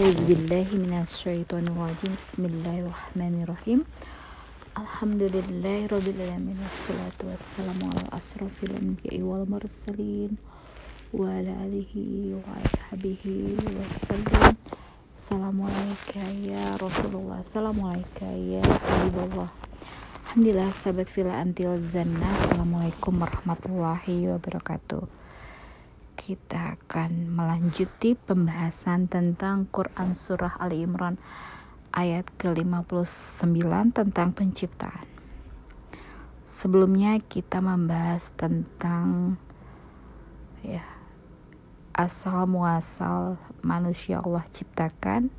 أعوذ بالله من الشيطان الرجيم بسم الله الرحمن الرحيم الحمد لله رب العالمين والصلاة والسلام على أشرف الأنبياء والمرسلين وعلى آله وأصحابه وسلم السلام عليك يا رسول الله السلام عليك يا حبيب الله Alhamdulillah sahabat villa antil zanna Assalamualaikum warahmatullahi wabarakatuh kita akan melanjuti pembahasan tentang Quran Surah Ali Imran Ayat ke-59 tentang penciptaan. Sebelumnya kita membahas tentang ya asal muasal manusia Allah ciptakan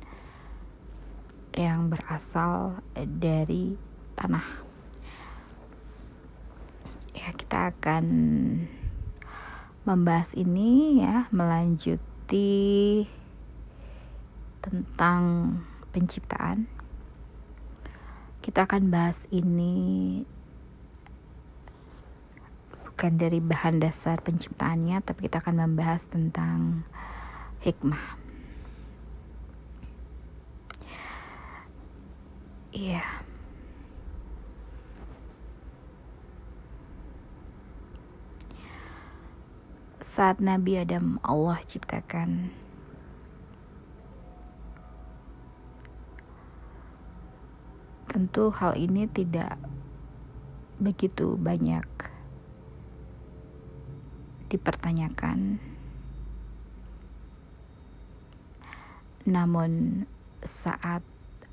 yang berasal dari tanah. Ya kita akan membahas ini ya melanjuti tentang penciptaan kita akan bahas ini bukan dari bahan dasar penciptaannya tapi kita akan membahas tentang hikmah iya yeah. Saat Nabi Adam Allah ciptakan. Tentu hal ini tidak begitu banyak dipertanyakan. Namun saat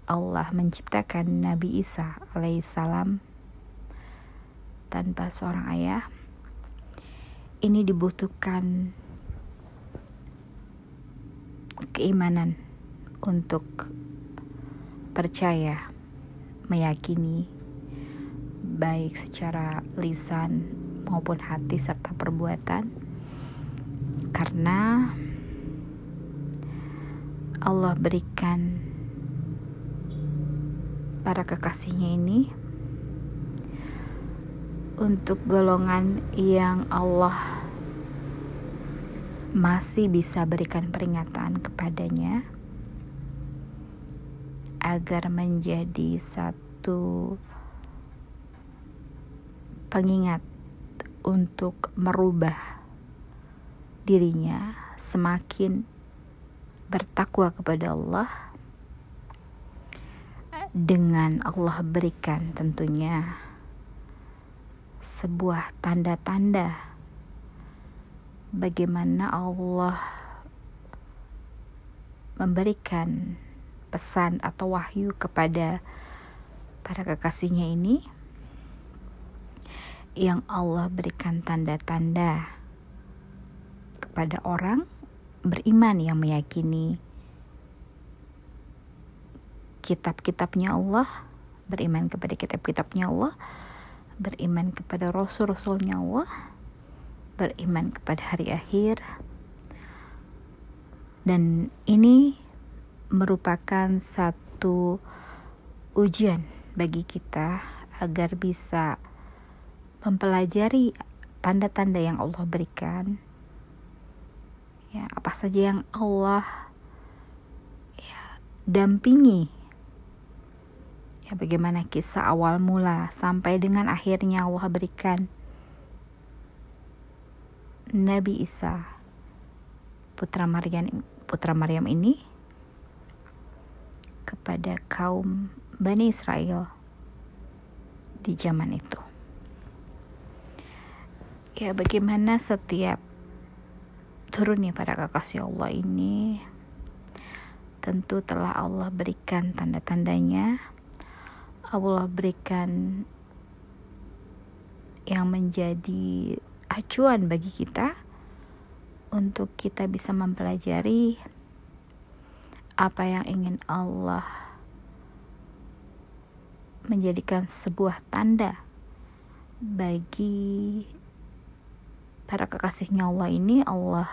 Allah menciptakan Nabi Isa alaihissalam tanpa seorang ayah ini dibutuhkan keimanan untuk percaya, meyakini, baik secara lisan maupun hati serta perbuatan, karena Allah berikan para kekasihnya ini untuk golongan yang Allah masih bisa berikan peringatan kepadanya agar menjadi satu pengingat untuk merubah dirinya semakin bertakwa kepada Allah dengan Allah berikan tentunya sebuah tanda-tanda bagaimana Allah memberikan pesan atau wahyu kepada para kekasihnya ini yang Allah berikan tanda-tanda kepada orang beriman yang meyakini kitab-kitabnya Allah beriman kepada kitab-kitabnya Allah beriman kepada Rasul-Rasulnya Allah, beriman kepada hari akhir, dan ini merupakan satu ujian bagi kita agar bisa mempelajari tanda-tanda yang Allah berikan. Ya, apa saja yang Allah ya, dampingi ya bagaimana kisah awal mula sampai dengan akhirnya Allah berikan Nabi Isa putra Maryam putra Maryam ini kepada kaum Bani Israel di zaman itu. Ya bagaimana setiap turunnya pada kekasih Allah ini tentu telah Allah berikan tanda-tandanya Allah berikan yang menjadi acuan bagi kita untuk kita bisa mempelajari apa yang ingin Allah menjadikan sebuah tanda bagi para kekasihnya Allah ini. Allah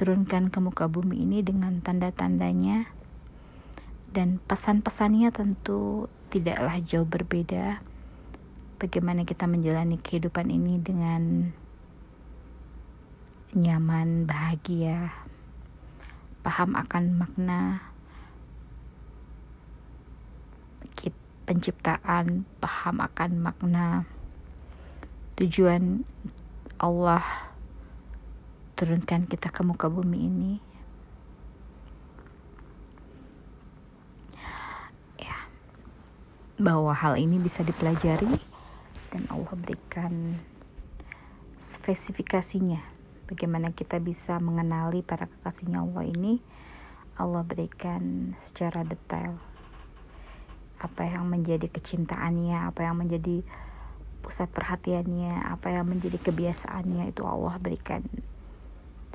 turunkan ke muka bumi ini dengan tanda-tandanya dan pesan-pesannya tentu tidaklah jauh berbeda bagaimana kita menjalani kehidupan ini dengan nyaman, bahagia paham akan makna penciptaan, paham akan makna tujuan Allah turunkan kita ke muka bumi ini. Ya, bahwa hal ini bisa dipelajari dan Allah berikan spesifikasinya. Bagaimana kita bisa mengenali para kekasihnya Allah ini Allah berikan secara detail. Apa yang menjadi kecintaannya apa yang menjadi pusat perhatiannya apa yang menjadi kebiasaannya itu Allah berikan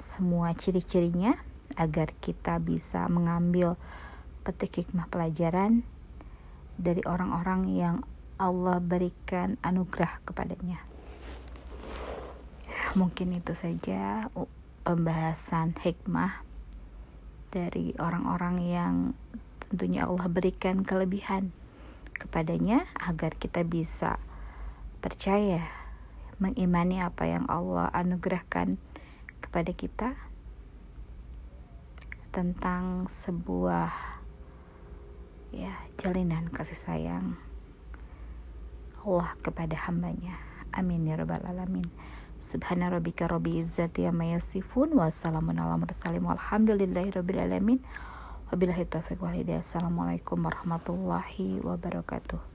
semua ciri-cirinya agar kita bisa mengambil petik hikmah pelajaran dari orang-orang yang Allah berikan anugerah kepadanya. Mungkin itu saja pembahasan hikmah dari orang-orang yang tentunya Allah berikan kelebihan kepadanya agar kita bisa percaya mengimani apa yang Allah anugerahkan kepada kita tentang sebuah ya jalinan kasih sayang Allah kepada hambanya. Amin ya rabbal alamin. Subhana rabbika rabbi izzati amma yasifun Wassalamun ala mursalim Walhamdulillahi rabbil alamin. Wabillahi taufiq walhidayah Assalamualaikum warahmatullahi wabarakatuh